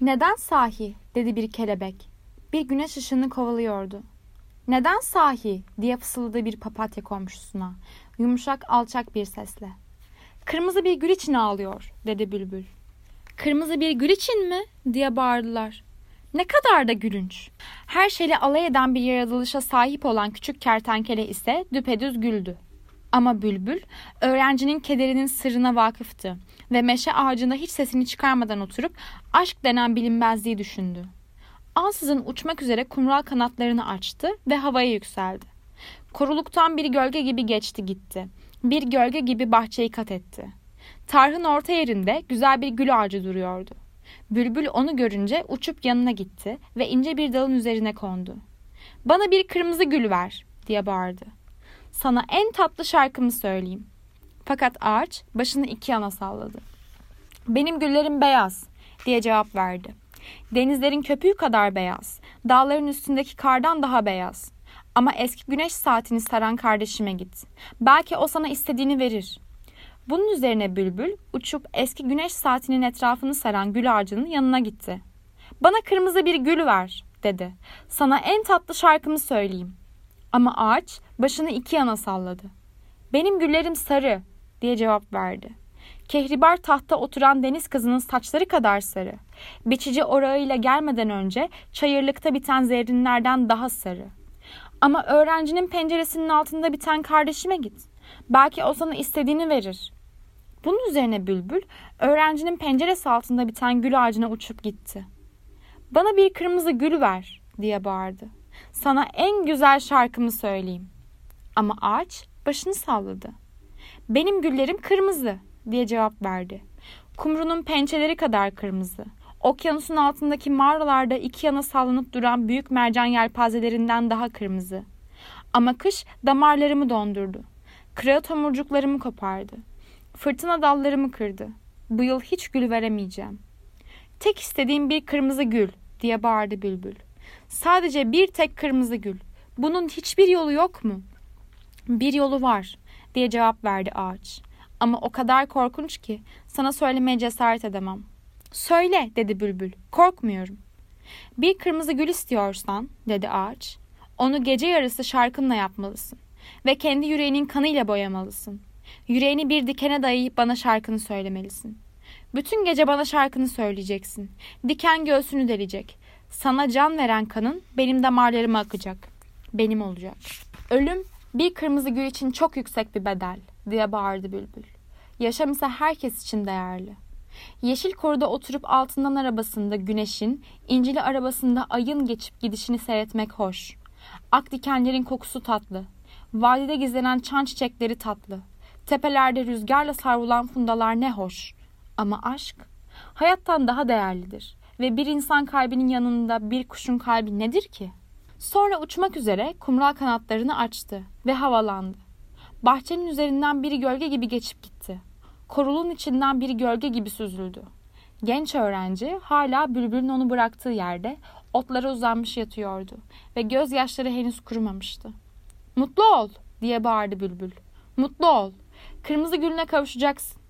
Neden sahi? dedi bir kelebek. Bir güneş ışığını kovalıyordu. Neden sahi? diye fısıldadı bir papatya komşusuna. Yumuşak alçak bir sesle. Kırmızı bir gül için ağlıyor dedi bülbül. Kırmızı bir gül için mi? diye bağırdılar. Ne kadar da gülünç. Her şeyle alay eden bir yaratılışa sahip olan küçük kertenkele ise düpedüz güldü. Ama bülbül öğrencinin kederinin sırrına vakıftı ve meşe ağacında hiç sesini çıkarmadan oturup aşk denen bilinmezliği düşündü. Ansızın uçmak üzere kumral kanatlarını açtı ve havaya yükseldi. Koruluktan bir gölge gibi geçti gitti. Bir gölge gibi bahçeyi kat etti. Tarhın orta yerinde güzel bir gül ağacı duruyordu. Bülbül onu görünce uçup yanına gitti ve ince bir dalın üzerine kondu. Bana bir kırmızı gül ver diye bağırdı. Sana en tatlı şarkımı söyleyeyim. Fakat ağaç başını iki yana salladı. Benim güllerim beyaz diye cevap verdi. Denizlerin köpüğü kadar beyaz, dağların üstündeki kardan daha beyaz. Ama eski güneş saatini saran kardeşime git. Belki o sana istediğini verir. Bunun üzerine bülbül uçup eski güneş saatinin etrafını saran gül ağacının yanına gitti. Bana kırmızı bir gül ver dedi. Sana en tatlı şarkımı söyleyeyim. Ama ağaç başını iki yana salladı. Benim güllerim sarı diye cevap verdi. Kehribar tahta oturan deniz kızının saçları kadar sarı. Biçici orağıyla gelmeden önce çayırlıkta biten zerrinlerden daha sarı. Ama öğrencinin penceresinin altında biten kardeşime git. Belki o sana istediğini verir. Bunun üzerine bülbül öğrencinin penceresi altında biten gül ağacına uçup gitti. Bana bir kırmızı gül ver diye bağırdı. Sana en güzel şarkımı söyleyeyim. Ama ağaç başını salladı. Benim güllerim kırmızı diye cevap verdi. Kumrunun pençeleri kadar kırmızı. Okyanusun altındaki mağaralarda iki yana sallanıp duran büyük mercan yelpazelerinden daha kırmızı. Ama kış damarlarımı dondurdu. Kıra tomurcuklarımı kopardı. Fırtına dallarımı kırdı. Bu yıl hiç gül veremeyeceğim. Tek istediğim bir kırmızı gül diye bağırdı bülbül. Sadece bir tek kırmızı gül. Bunun hiçbir yolu yok mu? Bir yolu var diye cevap verdi ağaç. Ama o kadar korkunç ki sana söylemeye cesaret edemem. Söyle dedi bülbül. Korkmuyorum. Bir kırmızı gül istiyorsan dedi ağaç. Onu gece yarısı şarkınla yapmalısın ve kendi yüreğinin kanıyla boyamalısın. Yüreğini bir dikene dayayıp bana şarkını söylemelisin. Bütün gece bana şarkını söyleyeceksin. Diken göğsünü delecek. Sana can veren kanın benim damarlarıma akacak. Benim olacak. Ölüm bir kırmızı gül için çok yüksek bir bedel diye bağırdı bülbül. Yaşam ise herkes için değerli. Yeşil koruda oturup altından arabasında güneşin, incili arabasında ayın geçip gidişini seyretmek hoş. Ak dikenlerin kokusu tatlı. Vadide gizlenen çan çiçekleri tatlı. Tepelerde rüzgarla sarvulan fundalar ne hoş. Ama aşk hayattan daha değerlidir. Ve bir insan kalbinin yanında bir kuşun kalbi nedir ki? Sonra uçmak üzere kumral kanatlarını açtı ve havalandı. Bahçenin üzerinden bir gölge gibi geçip gitti. Korulun içinden bir gölge gibi süzüldü. Genç öğrenci hala bülbülün onu bıraktığı yerde otlara uzanmış yatıyordu ve gözyaşları henüz kurumamıştı. Mutlu ol diye bağırdı bülbül. Mutlu ol. Kırmızı gülüne kavuşacaksın.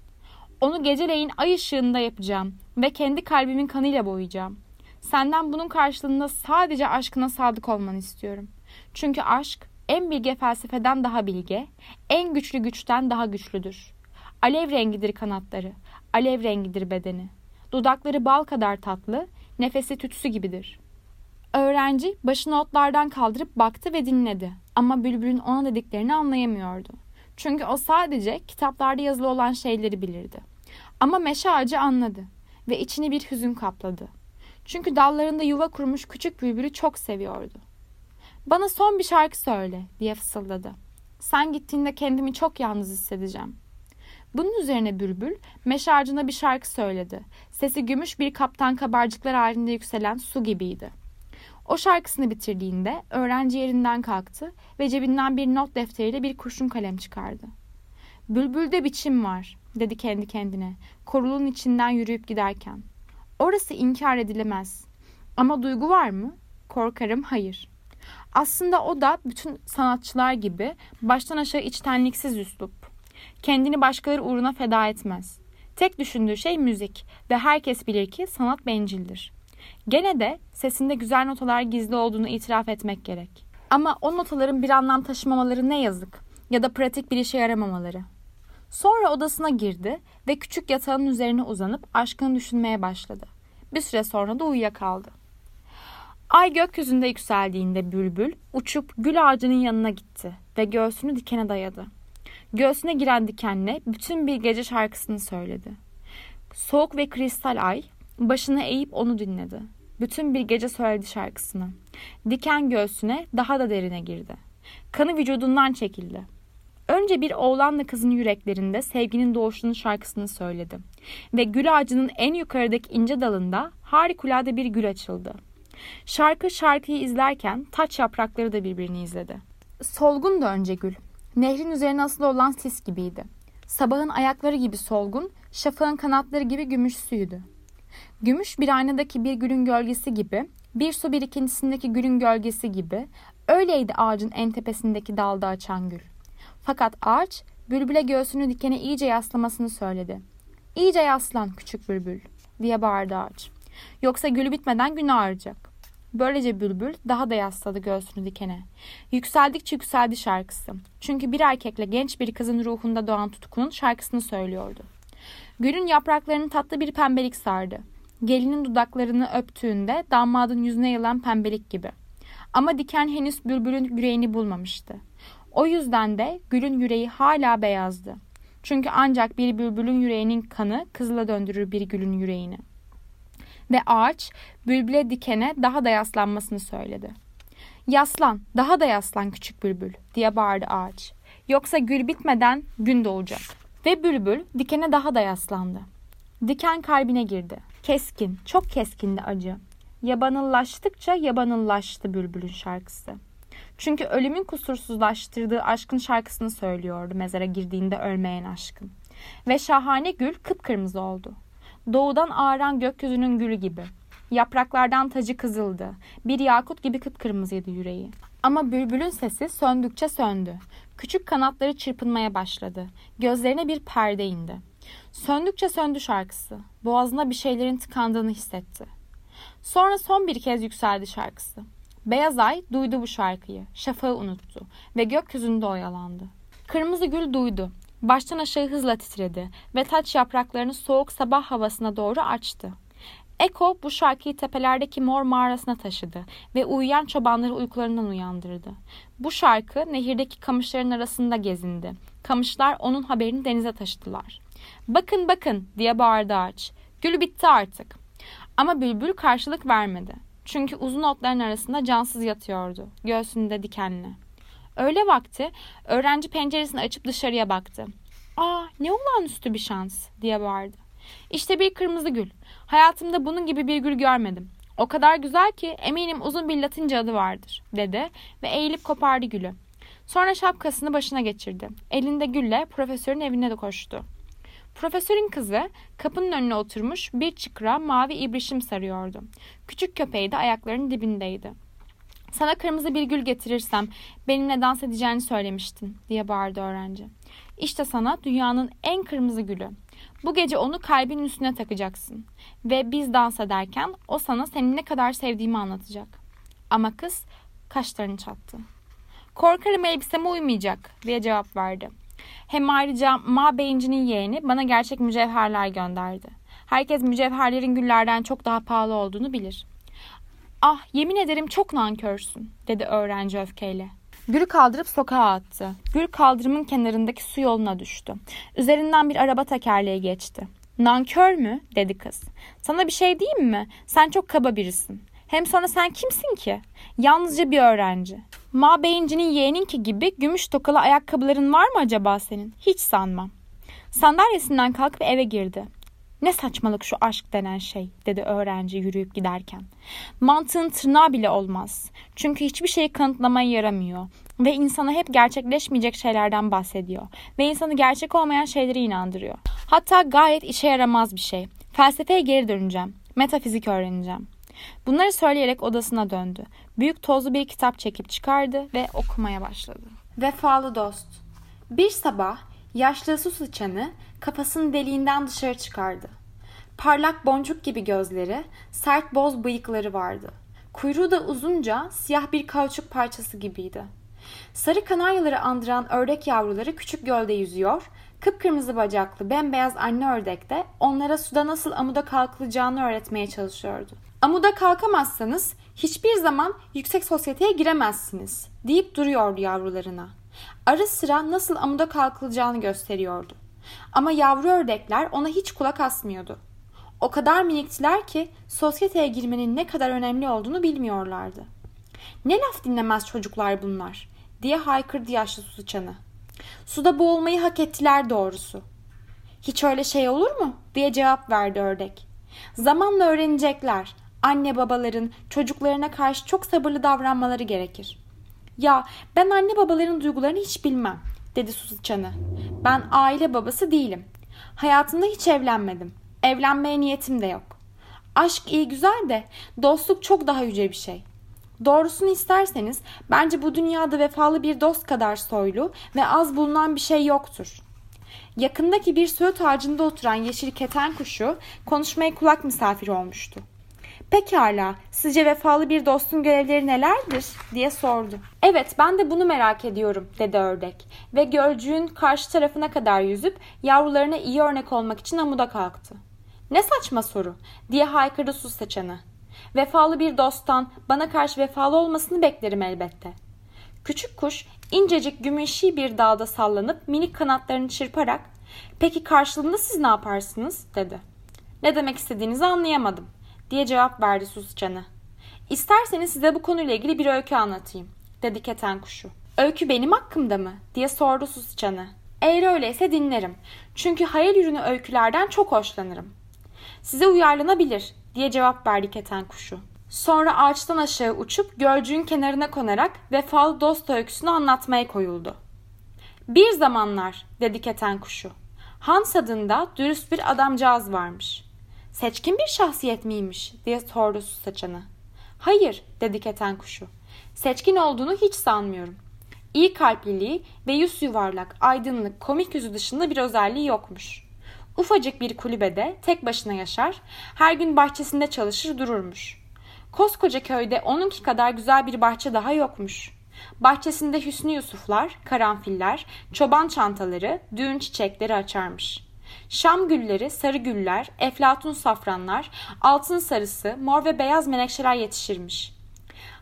Onu geceleyin ay ışığında yapacağım ve kendi kalbimin kanıyla boyayacağım. Senden bunun karşılığında sadece aşkına sadık olmanı istiyorum. Çünkü aşk en bilge felsefeden daha bilge, en güçlü güçten daha güçlüdür. Alev rengidir kanatları, alev rengidir bedeni. Dudakları bal kadar tatlı, nefesi tütsü gibidir. Öğrenci başını otlardan kaldırıp baktı ve dinledi. Ama bülbülün ona dediklerini anlayamıyordu. Çünkü o sadece kitaplarda yazılı olan şeyleri bilirdi. Ama meşe ağacı anladı ve içini bir hüzün kapladı. Çünkü dallarında yuva kurmuş küçük bülbülü çok seviyordu. Bana son bir şarkı söyle diye fısıldadı. Sen gittiğinde kendimi çok yalnız hissedeceğim. Bunun üzerine bülbül meşe ağacına bir şarkı söyledi. Sesi gümüş bir kaptan kabarcıklar halinde yükselen su gibiydi. O şarkısını bitirdiğinde öğrenci yerinden kalktı ve cebinden bir not defteriyle bir kurşun kalem çıkardı. Bülbülde biçim var dedi kendi kendine korulun içinden yürüyüp giderken. Orası inkar edilemez. Ama duygu var mı? Korkarım hayır. Aslında o da bütün sanatçılar gibi baştan aşağı içtenliksiz üslup. Kendini başkaları uğruna feda etmez. Tek düşündüğü şey müzik ve herkes bilir ki sanat bencildir. Gene de sesinde güzel notalar gizli olduğunu itiraf etmek gerek. Ama o notaların bir anlam taşımamaları ne yazık ya da pratik bir işe yaramamaları. Sonra odasına girdi ve küçük yatağın üzerine uzanıp aşkını düşünmeye başladı. Bir süre sonra da uyuyakaldı. Ay gökyüzünde yükseldiğinde bülbül uçup gül ağacının yanına gitti ve göğsünü dikene dayadı. Göğsüne giren dikenle bütün bir gece şarkısını söyledi. Soğuk ve kristal ay başını eğip onu dinledi. Bütün bir gece söyledi şarkısını. Diken göğsüne daha da derine girdi. Kanı vücudundan çekildi. Önce bir oğlanla kızın yüreklerinde sevginin doğuşunun şarkısını söyledi. Ve gül ağacının en yukarıdaki ince dalında harikulade bir gül açıldı. Şarkı şarkıyı izlerken taç yaprakları da birbirini izledi. Solgun da önce gül. Nehrin üzerine asılı olan sis gibiydi. Sabahın ayakları gibi solgun, şafağın kanatları gibi gümüşsüydü. Gümüş bir aynadaki bir gülün gölgesi gibi, bir su birikintisindeki gülün gölgesi gibi, öyleydi ağacın en tepesindeki dalda açan gül. Fakat ağaç, bülbüle göğsünü dikene iyice yaslamasını söyledi. İyice yaslan küçük bülbül, diye bağırdı ağaç. Yoksa gülü bitmeden gün ağaracak. Böylece bülbül daha da yasladı göğsünü dikene. Yükseldikçe yükseldi şarkısı. Çünkü bir erkekle genç bir kızın ruhunda doğan tutkunun şarkısını söylüyordu. Gülün yapraklarını tatlı bir pembelik sardı. Gelinin dudaklarını öptüğünde damadın yüzüne yılan pembelik gibi. Ama diken henüz bülbülün yüreğini bulmamıştı. O yüzden de gülün yüreği hala beyazdı. Çünkü ancak bir bülbülün yüreğinin kanı kızıla döndürür bir gülün yüreğini ve ağaç bülbüle dikene daha da yaslanmasını söyledi. Yaslan, daha da yaslan küçük bülbül diye bağırdı ağaç. Yoksa gül bitmeden gün doğacak. Ve bülbül dikene daha da yaslandı. Diken kalbine girdi. Keskin, çok keskindi acı. Yabanıllaştıkça yabanıllaştı bülbülün şarkısı. Çünkü ölümün kusursuzlaştırdığı aşkın şarkısını söylüyordu mezara girdiğinde ölmeyen aşkın. Ve şahane gül kıpkırmızı oldu. Doğudan ağaran gökyüzünün gülü gibi. Yapraklardan tacı kızıldı. Bir yakut gibi kıpkırmızıydı yüreği. Ama bülbülün sesi söndükçe söndü. Küçük kanatları çırpınmaya başladı. Gözlerine bir perde indi. Söndükçe söndü şarkısı. Boğazına bir şeylerin tıkandığını hissetti. Sonra son bir kez yükseldi şarkısı. Beyaz ay duydu bu şarkıyı. Şafağı unuttu ve gökyüzünde oyalandı. Kırmızı gül duydu. Baştan aşağı hızla titredi ve taç yapraklarını soğuk sabah havasına doğru açtı. Eko bu şarkıyı tepelerdeki mor mağarasına taşıdı ve uyuyan çobanları uykularından uyandırdı. Bu şarkı nehirdeki kamışların arasında gezindi. Kamışlar onun haberini denize taşıdılar. Bakın bakın diye bağırdı ağaç. Gül bitti artık. Ama bülbül karşılık vermedi. Çünkü uzun otların arasında cansız yatıyordu. Göğsünde dikenli. Öğle vakti öğrenci penceresini açıp dışarıya baktı. Aa ne olağanüstü bir şans diye bağırdı. İşte bir kırmızı gül. Hayatımda bunun gibi bir gül görmedim. O kadar güzel ki eminim uzun bir latince adı vardır dedi ve eğilip kopardı gülü. Sonra şapkasını başına geçirdi. Elinde gülle profesörün evine de koştu. Profesörün kızı kapının önüne oturmuş bir çıkra mavi ibrişim sarıyordu. Küçük köpeği de ayaklarının dibindeydi. Sana kırmızı bir gül getirirsem benimle dans edeceğini söylemiştin diye bağırdı öğrenci. İşte sana dünyanın en kırmızı gülü. Bu gece onu kalbin üstüne takacaksın. Ve biz dans ederken o sana seni ne kadar sevdiğimi anlatacak. Ama kız kaşlarını çattı. Korkarım elbiseme uymayacak diye cevap verdi. Hem ayrıca Ma Beyinci'nin yeğeni bana gerçek mücevherler gönderdi. Herkes mücevherlerin güllerden çok daha pahalı olduğunu bilir. Ah yemin ederim çok nankörsün dedi öğrenci öfkeyle. Gül'ü kaldırıp sokağa attı. Gül kaldırımın kenarındaki su yoluna düştü. Üzerinden bir araba tekerleği geçti. Nankör mü? dedi kız. Sana bir şey diyeyim mi? Sen çok kaba birisin. Hem sonra sen kimsin ki? Yalnızca bir öğrenci. Ma Beyinci'nin yeğeninki gibi gümüş tokalı ayakkabıların var mı acaba senin? Hiç sanmam. Sandalyesinden kalkıp eve girdi. Ne saçmalık şu aşk denen şey dedi öğrenci yürüyüp giderken. Mantığın tırnağı bile olmaz. Çünkü hiçbir şeyi kanıtlamaya yaramıyor. Ve insana hep gerçekleşmeyecek şeylerden bahsediyor. Ve insanı gerçek olmayan şeylere inandırıyor. Hatta gayet işe yaramaz bir şey. Felsefeye geri döneceğim. Metafizik öğreneceğim. Bunları söyleyerek odasına döndü. Büyük tozlu bir kitap çekip çıkardı ve okumaya başladı. Vefalı dost. Bir sabah yaşlı su sıçanı kafasını deliğinden dışarı çıkardı. Parlak boncuk gibi gözleri, sert boz bıyıkları vardı. Kuyruğu da uzunca, siyah bir kauçuk parçası gibiydi. Sarı kanaryaları andıran ördek yavruları küçük gölde yüzüyor, kıpkırmızı bacaklı bembeyaz anne ördek de onlara suda nasıl amuda kalkılacağını öğretmeye çalışıyordu. Amuda kalkamazsanız hiçbir zaman yüksek sosyeteye giremezsiniz deyip duruyordu yavrularına. Ara sıra nasıl amuda kalkılacağını gösteriyordu. Ama yavru ördekler ona hiç kulak asmıyordu. O kadar miniktiler ki sosyeteye girmenin ne kadar önemli olduğunu bilmiyorlardı. Ne laf dinlemez çocuklar bunlar diye haykırdı yaşlı su sıçanı. Suda boğulmayı hak ettiler doğrusu. Hiç öyle şey olur mu? diye cevap verdi ördek. Zamanla öğrenecekler. Anne babaların çocuklarına karşı çok sabırlı davranmaları gerekir. Ya ben anne babaların duygularını hiç bilmem dedi su. Ben aile babası değilim. Hayatımda hiç evlenmedim. Evlenmeye niyetim de yok. Aşk iyi güzel de dostluk çok daha yüce bir şey. Doğrusunu isterseniz bence bu dünyada vefalı bir dost kadar soylu ve az bulunan bir şey yoktur. Yakındaki bir söğüt ağacında oturan yeşil keten kuşu konuşmaya kulak misafir olmuştu. Pekala, sizce vefalı bir dostun görevleri nelerdir? diye sordu. Evet, ben de bunu merak ediyorum, dedi ördek. Ve gölcüğün karşı tarafına kadar yüzüp yavrularına iyi örnek olmak için amuda kalktı. Ne saçma soru, diye haykırdı su saçanı. Vefalı bir dosttan bana karşı vefalı olmasını beklerim elbette. Küçük kuş incecik gümüşi bir dağda sallanıp minik kanatlarını çırparak ''Peki karşılığında siz ne yaparsınız?'' dedi. ''Ne demek istediğinizi anlayamadım.'' Diye cevap verdi suscanı. ''İsterseniz size bu konuyla ilgili bir öykü anlatayım.'' dedi keten kuşu. ''Öykü benim hakkımda mı?'' diye sordu suscanı. ''Eğer öyleyse dinlerim. Çünkü hayal ürünü öykülerden çok hoşlanırım.'' ''Size uyarlanabilir.'' diye cevap verdi keten kuşu. Sonra ağaçtan aşağı uçup gölcüğün kenarına konarak vefalı dost öyküsünü anlatmaya koyuldu. Bir zamanlar dedi keten kuşu. Hans adında dürüst bir adamcağız varmış. Seçkin bir şahsiyet miymiş diye sordu su saçanı. Hayır dedi keten kuşu. Seçkin olduğunu hiç sanmıyorum. İyi kalpliliği ve yüz yuvarlak, aydınlık, komik yüzü dışında bir özelliği yokmuş. Ufacık bir kulübede tek başına yaşar, her gün bahçesinde çalışır dururmuş. Koskoca köyde onunki kadar güzel bir bahçe daha yokmuş. Bahçesinde Hüsnü Yusuflar, karanfiller, çoban çantaları, düğün çiçekleri açarmış. Şam gülleri, sarı güller, eflatun safranlar, altın sarısı, mor ve beyaz menekşeler yetişirmiş.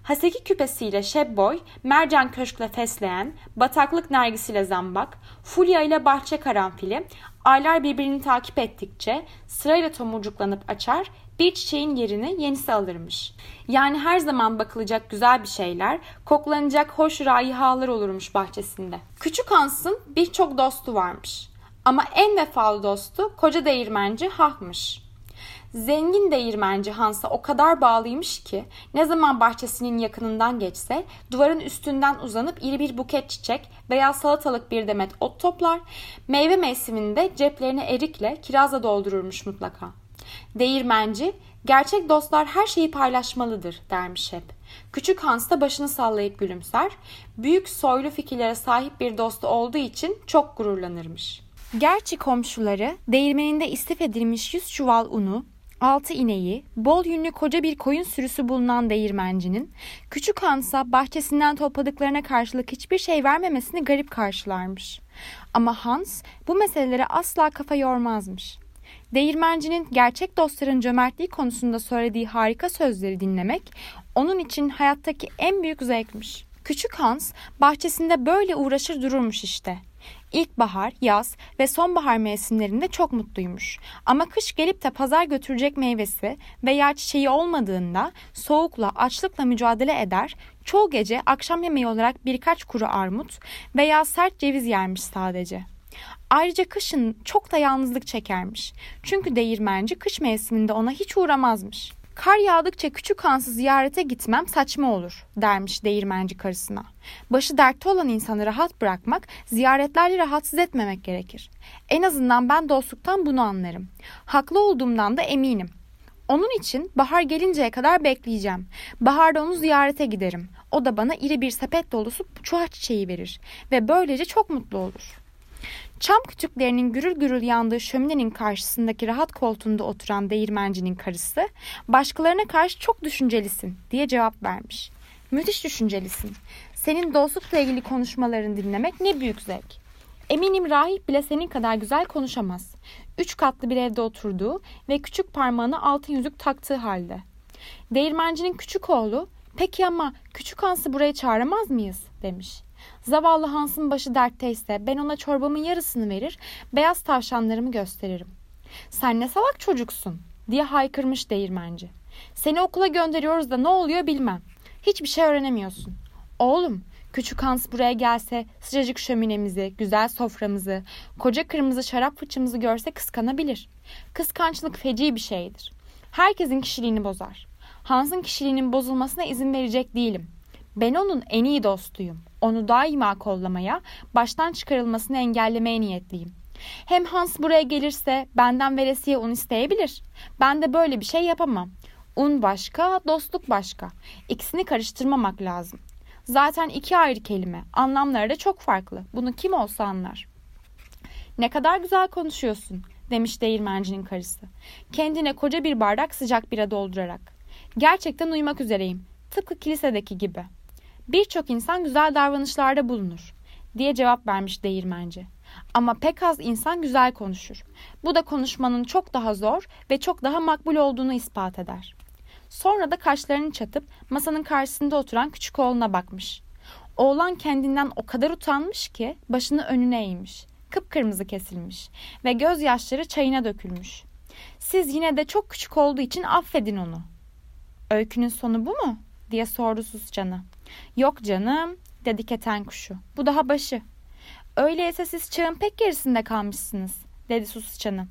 Haseki küpesiyle şebboy, mercan köşkle fesleğen, bataklık nergisiyle zambak, fulya ile bahçe karanfili, aylar birbirini takip ettikçe sırayla tomurcuklanıp açar, bir çiçeğin yerini yenisi alırmış. Yani her zaman bakılacak güzel bir şeyler, koklanacak hoş raihalar olurmuş bahçesinde. Küçük Hans'ın birçok dostu varmış. Ama en vefalı dostu koca değirmenci Hah'mış. Zengin değirmenci Hans'a o kadar bağlıymış ki ne zaman bahçesinin yakınından geçse duvarın üstünden uzanıp iri bir buket çiçek veya salatalık bir demet ot toplar, meyve mevsiminde ceplerini erikle kirazla doldururmuş mutlaka. Değirmenci, gerçek dostlar her şeyi paylaşmalıdır dermiş hep. Küçük Hans da başını sallayıp gülümser, büyük soylu fikirlere sahip bir dostu olduğu için çok gururlanırmış. Gerçi komşuları değirmeninde istif edilmiş yüz çuval unu, altı ineği, bol yünlü koca bir koyun sürüsü bulunan değirmencinin küçük Hans'a bahçesinden topladıklarına karşılık hiçbir şey vermemesini garip karşılarmış. Ama Hans bu meselelere asla kafa yormazmış. Değirmencinin gerçek dostların cömertliği konusunda söylediği harika sözleri dinlemek onun için hayattaki en büyük zevkmiş. Küçük Hans bahçesinde böyle uğraşır dururmuş işte. İlkbahar, yaz ve sonbahar mevsimlerinde çok mutluymuş. Ama kış gelip de pazar götürecek meyvesi veya çiçeği olmadığında soğukla, açlıkla mücadele eder, çoğu gece akşam yemeği olarak birkaç kuru armut veya sert ceviz yermiş sadece. Ayrıca kışın çok da yalnızlık çekermiş. Çünkü değirmenci kış mevsiminde ona hiç uğramazmış. Kar yağdıkça küçük hansı ziyarete gitmem saçma olur dermiş değirmenci karısına. Başı dertte olan insanı rahat bırakmak, ziyaretlerle rahatsız etmemek gerekir. En azından ben dostluktan bunu anlarım. Haklı olduğumdan da eminim. Onun için bahar gelinceye kadar bekleyeceğim. Baharda onu ziyarete giderim. O da bana iri bir sepet dolusu çuha çiçeği verir ve böylece çok mutlu olur. Çam kütüklerinin gürül gürül yandığı şöminenin karşısındaki rahat koltuğunda oturan değirmencinin karısı, başkalarına karşı çok düşüncelisin diye cevap vermiş. Müthiş düşüncelisin. Senin dostlukla ilgili konuşmalarını dinlemek ne büyük zevk. Eminim rahip bile senin kadar güzel konuşamaz. Üç katlı bir evde oturduğu ve küçük parmağına altın yüzük taktığı halde. Değirmencinin küçük oğlu, peki ama küçük Hans'ı buraya çağıramaz mıyız? demiş. Zavallı Hans'ın başı dertteyse ben ona çorbamın yarısını verir, beyaz tavşanlarımı gösteririm. Sen ne salak çocuksun diye haykırmış değirmenci. Seni okula gönderiyoruz da ne oluyor bilmem. Hiçbir şey öğrenemiyorsun. Oğlum Küçük Hans buraya gelse sıcacık şöminemizi, güzel soframızı, koca kırmızı şarap fıçımızı görse kıskanabilir. Kıskançlık feci bir şeydir. Herkesin kişiliğini bozar. Hans'ın kişiliğinin bozulmasına izin verecek değilim. Ben onun en iyi dostuyum. Onu daima kollamaya, baştan çıkarılmasını engellemeye niyetliyim. Hem Hans buraya gelirse benden veresiye un isteyebilir. Ben de böyle bir şey yapamam. Un başka, dostluk başka. İkisini karıştırmamak lazım. Zaten iki ayrı kelime. Anlamları da çok farklı. Bunu kim olsa anlar. Ne kadar güzel konuşuyorsun demiş değirmencinin karısı. Kendine koca bir bardak sıcak bira doldurarak. Gerçekten uyumak üzereyim. Tıpkı kilisedeki gibi. Birçok insan güzel davranışlarda bulunur diye cevap vermiş değirmenci. Ama pek az insan güzel konuşur. Bu da konuşmanın çok daha zor ve çok daha makbul olduğunu ispat eder. Sonra da kaşlarını çatıp masanın karşısında oturan küçük oğluna bakmış. Oğlan kendinden o kadar utanmış ki başını önüne eğmiş. Kıpkırmızı kesilmiş ve gözyaşları çayına dökülmüş. Siz yine de çok küçük olduğu için affedin onu. Öykünün sonu bu mu? diye sordu Suscan'a. Yok canım dedi keten kuşu. Bu daha başı. Öyleyse siz çağın pek gerisinde kalmışsınız dedi Suscan'a.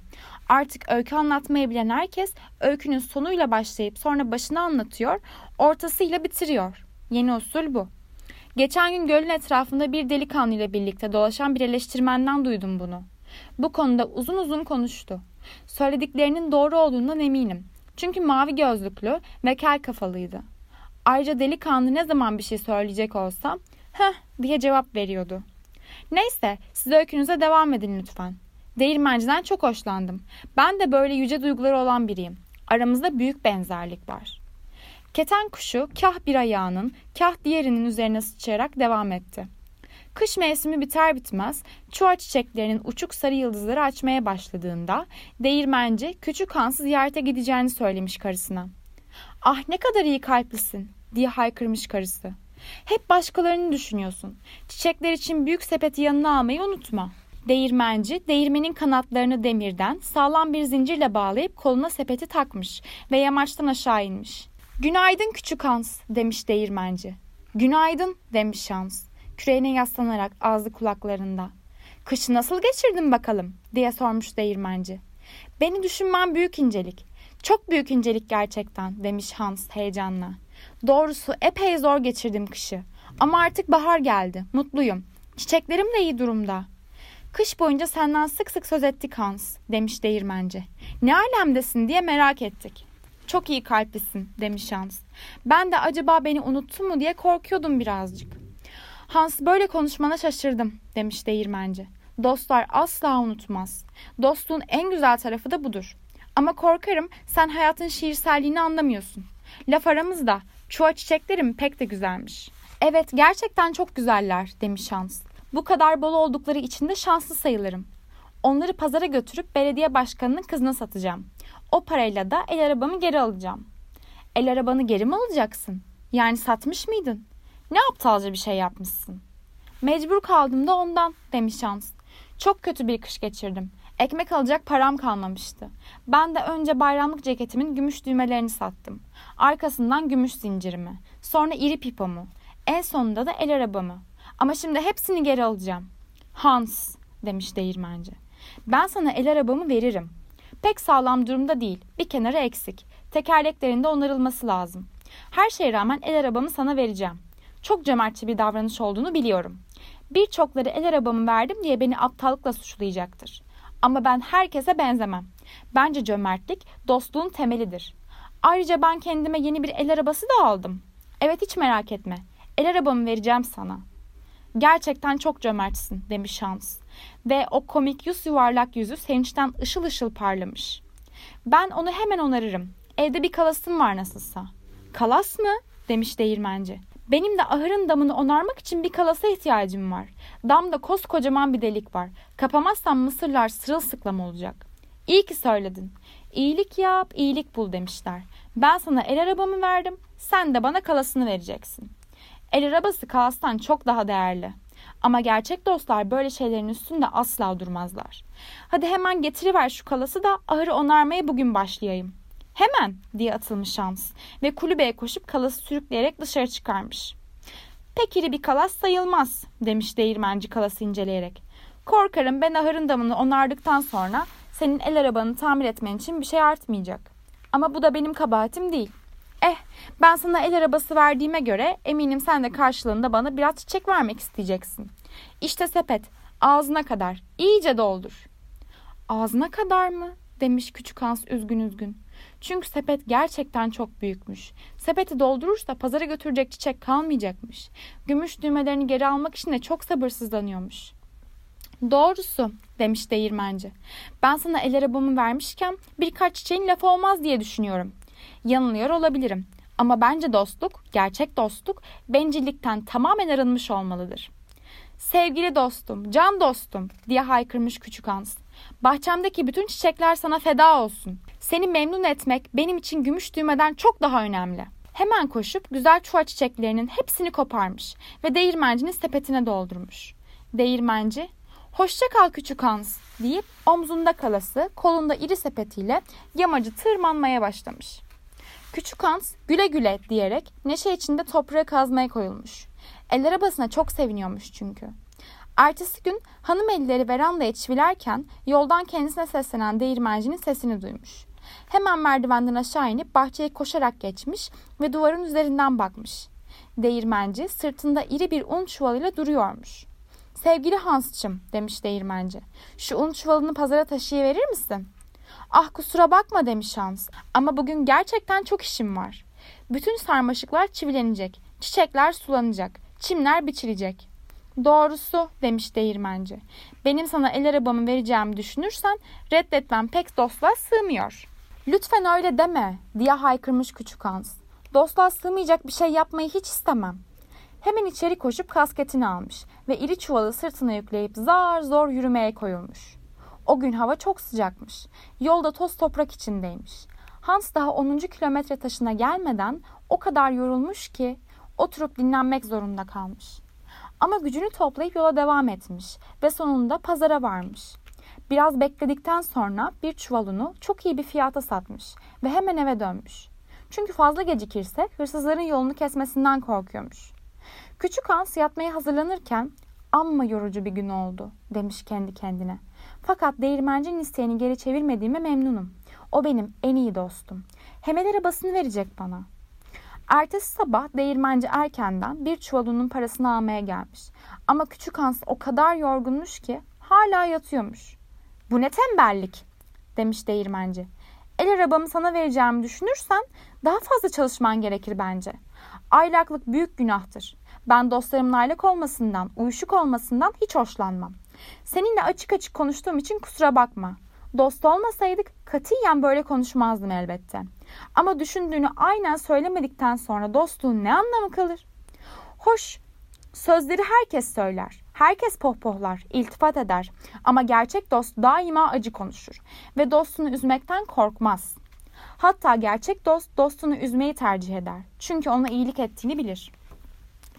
Artık öykü anlatmayı bilen herkes öykünün sonuyla başlayıp sonra başını anlatıyor, ortasıyla bitiriyor. Yeni usul bu. Geçen gün gölün etrafında bir delikanlı ile birlikte dolaşan bir eleştirmenden duydum bunu. Bu konuda uzun uzun konuştu. Söylediklerinin doğru olduğundan eminim. Çünkü mavi gözlüklü ve kel kafalıydı. Ayrıca delikanlı ne zaman bir şey söyleyecek olsa heh diye cevap veriyordu. Neyse siz öykünüze devam edin lütfen. Değirmenciden çok hoşlandım. Ben de böyle yüce duyguları olan biriyim. Aramızda büyük benzerlik var. Keten kuşu kah bir ayağının kah diğerinin üzerine sıçrayarak devam etti. Kış mevsimi biter bitmez çuha çiçeklerinin uçuk sarı yıldızları açmaya başladığında değirmenci küçük Hans'ı ziyarete gideceğini söylemiş karısına. Ah ne kadar iyi kalplisin diye haykırmış karısı. Hep başkalarını düşünüyorsun. Çiçekler için büyük sepeti yanına almayı unutma.'' Değirmenci değirmenin kanatlarını demirden sağlam bir zincirle bağlayıp koluna sepeti takmış ve yamaçtan aşağı inmiş. Günaydın küçük Hans demiş değirmenci. Günaydın demiş Hans küreğine yaslanarak ağzı kulaklarında. Kışı nasıl geçirdin bakalım diye sormuş değirmenci. Beni düşünmem büyük incelik. Çok büyük incelik gerçekten demiş Hans heyecanla. Doğrusu epey zor geçirdim kışı. Ama artık bahar geldi. Mutluyum. Çiçeklerim de iyi durumda. Kış boyunca senden sık sık söz ettik Hans demiş değirmenci. Ne alemdesin diye merak ettik. Çok iyi kalplisin demiş Hans. Ben de acaba beni unuttun mu diye korkuyordum birazcık. Hans böyle konuşmana şaşırdım demiş değirmenci. Dostlar asla unutmaz. Dostluğun en güzel tarafı da budur. Ama korkarım sen hayatın şiirselliğini anlamıyorsun. Laf aramızda çuha çiçeklerim pek de güzelmiş. Evet gerçekten çok güzeller demiş Hans. Bu kadar bol oldukları için de şanslı sayılırım. Onları pazara götürüp belediye başkanının kızına satacağım. O parayla da el arabamı geri alacağım. El arabanı geri mi alacaksın? Yani satmış mıydın? Ne aptalca bir şey yapmışsın. Mecbur kaldım da ondan demiş Şans. Çok kötü bir kış geçirdim. Ekmek alacak param kalmamıştı. Ben de önce bayramlık ceketimin gümüş düğmelerini sattım. Arkasından gümüş zincirimi. Sonra iri pipomu. En sonunda da el arabamı. Ama şimdi hepsini geri alacağım. Hans demiş değirmenci. Ben sana el arabamı veririm. Pek sağlam durumda değil. Bir kenarı eksik. Tekerleklerinde onarılması lazım. Her şeye rağmen el arabamı sana vereceğim. Çok cömertçe bir davranış olduğunu biliyorum. Birçokları el arabamı verdim diye beni aptallıkla suçlayacaktır. Ama ben herkese benzemem. Bence cömertlik dostluğun temelidir. Ayrıca ben kendime yeni bir el arabası da aldım. Evet hiç merak etme. El arabamı vereceğim sana.'' Gerçekten çok cömertsin demiş Hans. Ve o komik yüz yuvarlak yüzü sevinçten ışıl ışıl parlamış. Ben onu hemen onarırım. Evde bir kalasım var nasılsa. Kalas mı? demiş değirmenci. Benim de ahırın damını onarmak için bir kalasa ihtiyacım var. Damda koskocaman bir delik var. Kapamazsam mısırlar sırılsıklam olacak. İyi ki söyledin. İyilik yap, iyilik bul demişler. Ben sana el arabamı verdim, sen de bana kalasını vereceksin. El arabası kalastan çok daha değerli. Ama gerçek dostlar böyle şeylerin üstünde asla durmazlar. Hadi hemen getiriver şu kalası da ahırı onarmaya bugün başlayayım. Hemen diye atılmış şans ve kulübeye koşup kalası sürükleyerek dışarı çıkarmış. Pek iri bir kalas sayılmaz demiş değirmenci kalası inceleyerek. Korkarım ben ahırın damını onardıktan sonra senin el arabanı tamir etmen için bir şey artmayacak. Ama bu da benim kabahatim değil. Eh ben sana el arabası verdiğime göre eminim sen de karşılığında bana biraz çiçek vermek isteyeceksin. İşte sepet ağzına kadar iyice doldur. Ağzına kadar mı? demiş küçük Hans üzgün üzgün. Çünkü sepet gerçekten çok büyükmüş. Sepeti doldurursa pazara götürecek çiçek kalmayacakmış. Gümüş düğmelerini geri almak için de çok sabırsızlanıyormuş. Doğrusu demiş değirmenci. Ben sana el arabamı vermişken birkaç çiçeğin lafı olmaz diye düşünüyorum. Yanılıyor olabilirim. Ama bence dostluk, gerçek dostluk bencillikten tamamen arınmış olmalıdır. Sevgili dostum, can dostum diye haykırmış küçük Hans. Bahçemdeki bütün çiçekler sana feda olsun. Seni memnun etmek benim için gümüş düğmeden çok daha önemli. Hemen koşup güzel çuha çiçeklerinin hepsini koparmış ve değirmencinin sepetine doldurmuş. Değirmenci, hoşça kal küçük Hans deyip omzunda kalası, kolunda iri sepetiyle yamacı tırmanmaya başlamış. Küçük Hans güle güle diyerek neşe içinde toprağı kazmaya koyulmuş. El arabasına çok seviniyormuş çünkü. Ertesi gün hanım elleri verandaya çivilerken yoldan kendisine seslenen değirmencinin sesini duymuş. Hemen merdivenden aşağı inip bahçeye koşarak geçmiş ve duvarın üzerinden bakmış. Değirmenci sırtında iri bir un çuvalıyla duruyormuş. Sevgili Hans'cım demiş değirmenci. Şu un çuvalını pazara taşıyıverir misin? Ah kusura bakma demiş Hans. Ama bugün gerçekten çok işim var. Bütün sarmaşıklar çivilenecek. Çiçekler sulanacak. Çimler biçilecek. Doğrusu demiş değirmenci. Benim sana el arabamı vereceğimi düşünürsen reddetmem pek dostluğa sığmıyor. Lütfen öyle deme diye haykırmış küçük Hans. Dostluğa sığmayacak bir şey yapmayı hiç istemem. Hemen içeri koşup kasketini almış ve iri çuvalı sırtına yükleyip zar zor yürümeye koyulmuş. O gün hava çok sıcakmış. Yolda toz toprak içindeymiş. Hans daha 10. kilometre taşına gelmeden o kadar yorulmuş ki oturup dinlenmek zorunda kalmış. Ama gücünü toplayıp yola devam etmiş ve sonunda pazara varmış. Biraz bekledikten sonra bir çuvalını çok iyi bir fiyata satmış ve hemen eve dönmüş. Çünkü fazla gecikirse hırsızların yolunu kesmesinden korkuyormuş. Küçük Hans yatmaya hazırlanırken amma yorucu bir gün oldu demiş kendi kendine. Fakat değirmencinin isteğini geri çevirmediğime memnunum. O benim en iyi dostum. Hemen arabasını verecek bana. Ertesi sabah değirmenci erkenden bir çuvalının parasını almaya gelmiş. Ama küçük Hans o kadar yorgunmuş ki hala yatıyormuş. Bu ne tembellik demiş değirmenci. El arabamı sana vereceğimi düşünürsen daha fazla çalışman gerekir bence. Aylaklık büyük günahtır. Ben dostlarımın aylak olmasından, uyuşuk olmasından hiç hoşlanmam. Seninle açık açık konuştuğum için kusura bakma. Dost olmasaydık katiyen böyle konuşmazdım elbette. Ama düşündüğünü aynen söylemedikten sonra dostluğun ne anlamı kalır? Hoş, sözleri herkes söyler. Herkes pohpohlar, iltifat eder. Ama gerçek dost daima acı konuşur ve dostunu üzmekten korkmaz. Hatta gerçek dost dostunu üzmeyi tercih eder. Çünkü ona iyilik ettiğini bilir.''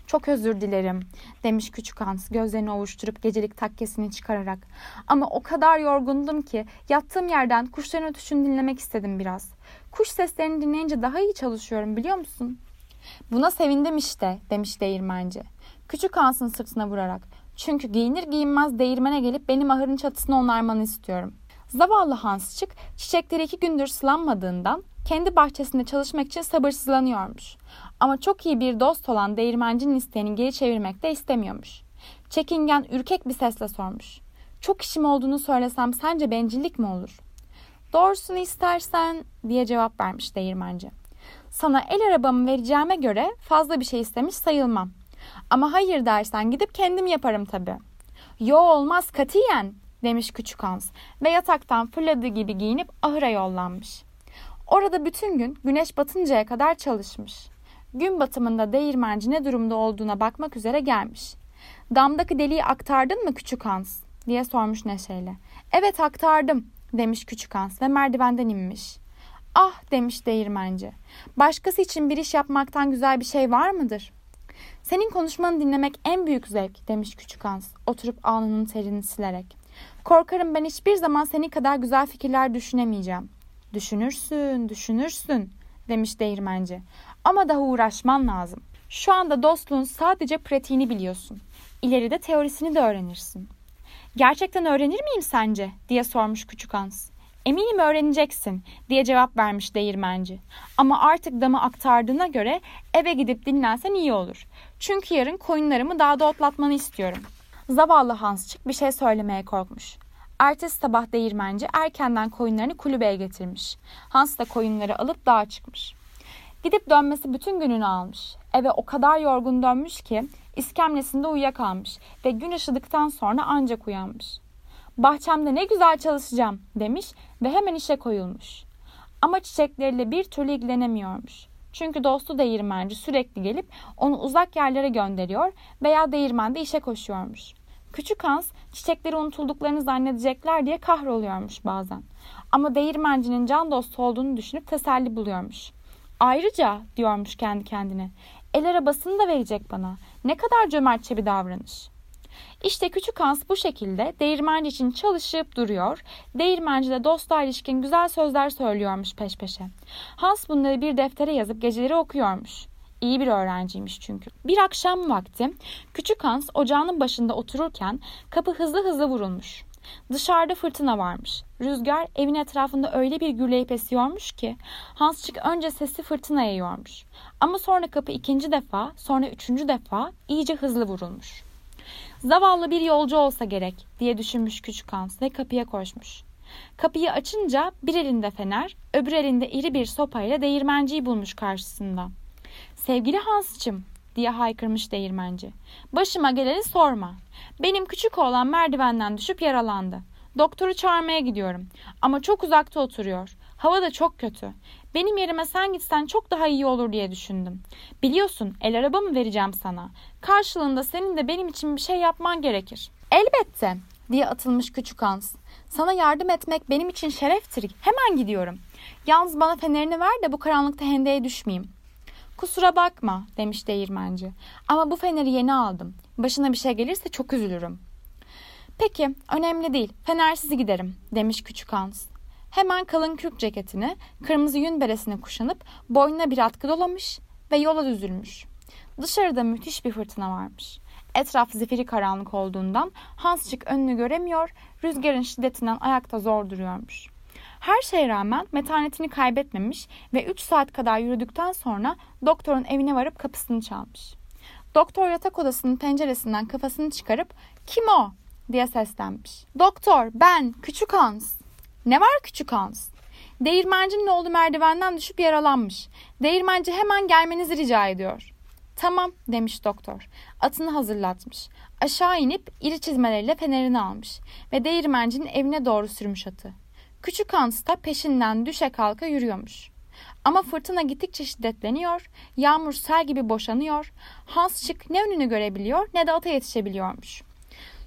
Çok özür dilerim demiş küçük Hans gözlerini ovuşturup gecelik takkesini çıkararak. Ama o kadar yorgundum ki yattığım yerden kuşların ötüşünü dinlemek istedim biraz. Kuş seslerini dinleyince daha iyi çalışıyorum biliyor musun? Buna sevindim işte demiş değirmenci. Küçük Hans'ın sırtına vurarak. Çünkü giyinir giyinmez değirmene gelip benim ahırın çatısını onarmanı istiyorum. Zavallı Hansçık çiçekleri iki gündür sulanmadığından kendi bahçesinde çalışmak için sabırsızlanıyormuş. Ama çok iyi bir dost olan değirmencinin isteğini geri çevirmek de istemiyormuş. Çekingen, ürkek bir sesle sormuş. Çok işim olduğunu söylesem sence bencillik mi olur? Doğrusunu istersen diye cevap vermiş değirmenci. Sana el arabamı vereceğime göre fazla bir şey istemiş sayılmam. Ama hayır dersen gidip kendim yaparım tabii. Yo olmaz katiyen demiş küçük Hans ve yataktan fırladığı gibi giyinip ahıra yollanmış. Orada bütün gün güneş batıncaya kadar çalışmış. Gün batımında değirmenci ne durumda olduğuna bakmak üzere gelmiş. Damdaki deliği aktardın mı küçük Hans? diye sormuş neşeyle. Evet aktardım demiş küçük Hans ve merdivenden inmiş. Ah demiş değirmenci. Başkası için bir iş yapmaktan güzel bir şey var mıdır? Senin konuşmanı dinlemek en büyük zevk demiş küçük Hans oturup alnının terini silerek. Korkarım ben hiçbir zaman senin kadar güzel fikirler düşünemeyeceğim. Düşünürsün, düşünürsün demiş değirmenci. Ama daha uğraşman lazım. Şu anda dostluğun sadece pratiğini biliyorsun. İleride teorisini de öğrenirsin. Gerçekten öğrenir miyim sence? diye sormuş küçük Hans. Eminim öğreneceksin diye cevap vermiş değirmenci. Ama artık damı aktardığına göre eve gidip dinlensen iyi olur. Çünkü yarın koyunlarımı dağda otlatmanı istiyorum. Zavallı Hansçık bir şey söylemeye korkmuş. Ertesi sabah değirmenci erkenden koyunlarını kulübeye getirmiş. Hans da koyunları alıp dağa çıkmış. Gidip dönmesi bütün gününü almış. Eve o kadar yorgun dönmüş ki iskemlesinde uyuyakalmış ve gün ışıdıktan sonra ancak uyanmış. Bahçemde ne güzel çalışacağım demiş ve hemen işe koyulmuş. Ama çiçekleriyle bir türlü ilgilenemiyormuş. Çünkü dostu değirmenci sürekli gelip onu uzak yerlere gönderiyor veya değirmende işe koşuyormuş. Küçük Hans çiçekleri unutulduklarını zannedecekler diye kahroluyormuş bazen. Ama değirmencinin can dostu olduğunu düşünüp teselli buluyormuş. Ayrıca diyormuş kendi kendine el arabasını da verecek bana. Ne kadar cömertçe bir davranış. İşte küçük Hans bu şekilde değirmenci için çalışıp duruyor. Değirmenci de dostluğa ilişkin güzel sözler söylüyormuş peş peşe. Hans bunları bir deftere yazıp geceleri okuyormuş. İyi bir öğrenciymiş çünkü. Bir akşam vakti küçük Hans ocağının başında otururken kapı hızlı hızlı vurulmuş. Dışarıda fırtına varmış. Rüzgar evin etrafında öyle bir gürleyip esiyormuş ki Hansçık önce sesi fırtına yayıyormuş. Ama sonra kapı ikinci defa, sonra üçüncü defa iyice hızlı vurulmuş. Zavallı bir yolcu olsa gerek diye düşünmüş küçük Hans ve kapıya koşmuş. Kapıyı açınca bir elinde fener, öbür elinde iri bir sopayla değirmenciyi bulmuş karşısında. Sevgili Hans'cığım diye haykırmış değirmenci. Başıma geleni sorma. Benim küçük oğlan merdivenden düşüp yaralandı. Doktoru çağırmaya gidiyorum. Ama çok uzakta oturuyor. Hava da çok kötü. Benim yerime sen gitsen çok daha iyi olur diye düşündüm. Biliyorsun el araba mı vereceğim sana? Karşılığında senin de benim için bir şey yapman gerekir. Elbette diye atılmış küçük Hans. Sana yardım etmek benim için şereftir. Hemen gidiyorum. Yalnız bana fenerini ver de bu karanlıkta hendeye düşmeyeyim. Kusura bakma demiş değirmenci. Ama bu feneri yeni aldım. Başına bir şey gelirse çok üzülürüm. Peki önemli değil. Fenersiz giderim demiş küçük Hans. Hemen kalın kürk ceketini, kırmızı yün beresini kuşanıp boynuna bir atkı dolamış ve yola düzülmüş. Dışarıda müthiş bir fırtına varmış. Etraf zifiri karanlık olduğundan Hansçık önünü göremiyor, rüzgarın şiddetinden ayakta zor duruyormuş. Her şeye rağmen metanetini kaybetmemiş ve 3 saat kadar yürüdükten sonra doktorun evine varıp kapısını çalmış. Doktor yatak odasının penceresinden kafasını çıkarıp kim o diye seslenmiş. Doktor ben küçük Hans. Ne var küçük Hans? Değirmencinin oğlu merdivenden düşüp yaralanmış. Değirmenci hemen gelmenizi rica ediyor. Tamam demiş doktor. Atını hazırlatmış. Aşağı inip iri çizmeleriyle fenerini almış ve değirmencinin evine doğru sürmüş atı. Küçük Hans da peşinden düşe kalka yürüyormuş. Ama fırtına gittikçe şiddetleniyor, yağmur sel gibi boşanıyor, Hans şık ne önünü görebiliyor ne de ata yetişebiliyormuş.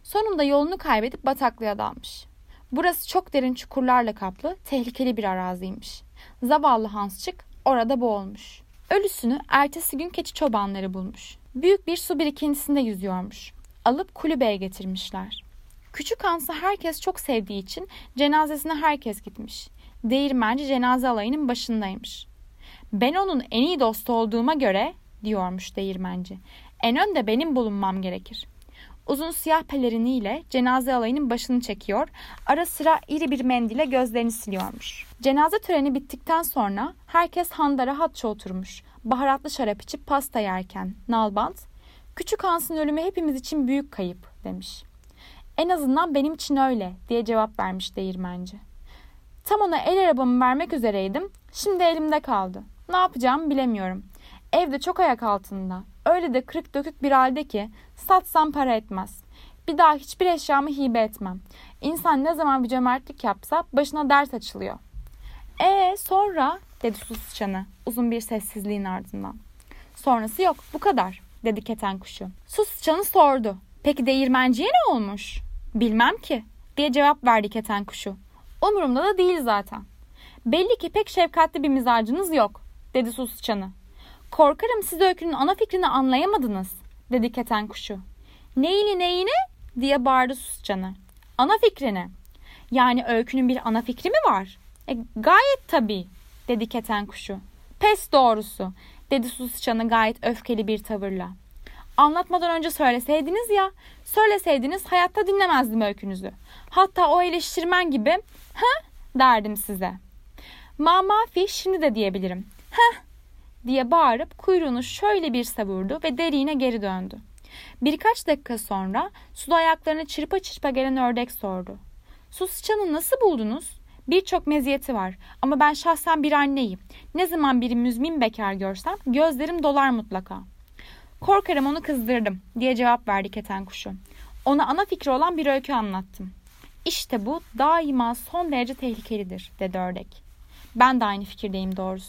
Sonunda yolunu kaybedip bataklığa dalmış. Burası çok derin çukurlarla kaplı, tehlikeli bir araziymiş. Zavallı Hansçık orada boğulmuş. Ölüsünü ertesi gün keçi çobanları bulmuş. Büyük bir su birikintisinde yüzüyormuş. Alıp kulübeye getirmişler. Küçük Hans'ı herkes çok sevdiği için cenazesine herkes gitmiş. Değirmenci cenaze alayının başındaymış. Ben onun en iyi dostu olduğuma göre diyormuş değirmenci. En önde benim bulunmam gerekir. Uzun siyah peleriniyle cenaze alayının başını çekiyor, ara sıra iri bir mendile gözlerini siliyormuş. Cenaze töreni bittikten sonra herkes handa rahatça oturmuş. Baharatlı şarap içip pasta yerken Nalbant, küçük Hans'ın ölümü hepimiz için büyük kayıp demiş. En azından benim için öyle diye cevap vermiş değirmenci. Tam ona el arabamı vermek üzereydim. Şimdi elimde kaldı. Ne yapacağımı bilemiyorum. Evde çok ayak altında. Öyle de kırık dökük bir halde ki satsam para etmez. Bir daha hiçbir eşyamı hibe etmem. İnsan ne zaman bir cömertlik yapsa başına dert açılıyor. E sonra dedi su sıçanı uzun bir sessizliğin ardından. Sonrası yok bu kadar dedi keten kuşu. Su sıçanı sordu. Peki değirmenciye ne olmuş? Bilmem ki diye cevap verdi keten kuşu. Umurumda da değil zaten. Belli ki pek şefkatli bir mizacınız yok dedi su sıçanı. Korkarım siz öykünün ana fikrini anlayamadınız dedi keten kuşu. Neyini neyini diye bağırdı suscanı. Ana fikrini. Yani öykünün bir ana fikri mi var? E, gayet tabii dedi keten kuşu. Pes doğrusu dedi suscanı gayet öfkeli bir tavırla. Anlatmadan önce söyleseydiniz ya. Söyleseydiniz hayatta dinlemezdim öykünüzü. Hatta o eleştirmen gibi ha derdim size. Mamafi şimdi de diyebilirim. Heh diye bağırıp kuyruğunu şöyle bir savurdu ve deriğine geri döndü. Birkaç dakika sonra suda ayaklarını çırpa çırpa gelen ördek sordu. Su sıçanı nasıl buldunuz? Birçok meziyeti var ama ben şahsen bir anneyim. Ne zaman bir müzmin bekar görsem gözlerim dolar mutlaka. Korkarım onu kızdırdım diye cevap verdi keten kuşu. Ona ana fikri olan bir öykü anlattım. İşte bu daima son derece tehlikelidir dedi ördek. Ben de aynı fikirdeyim doğrusu.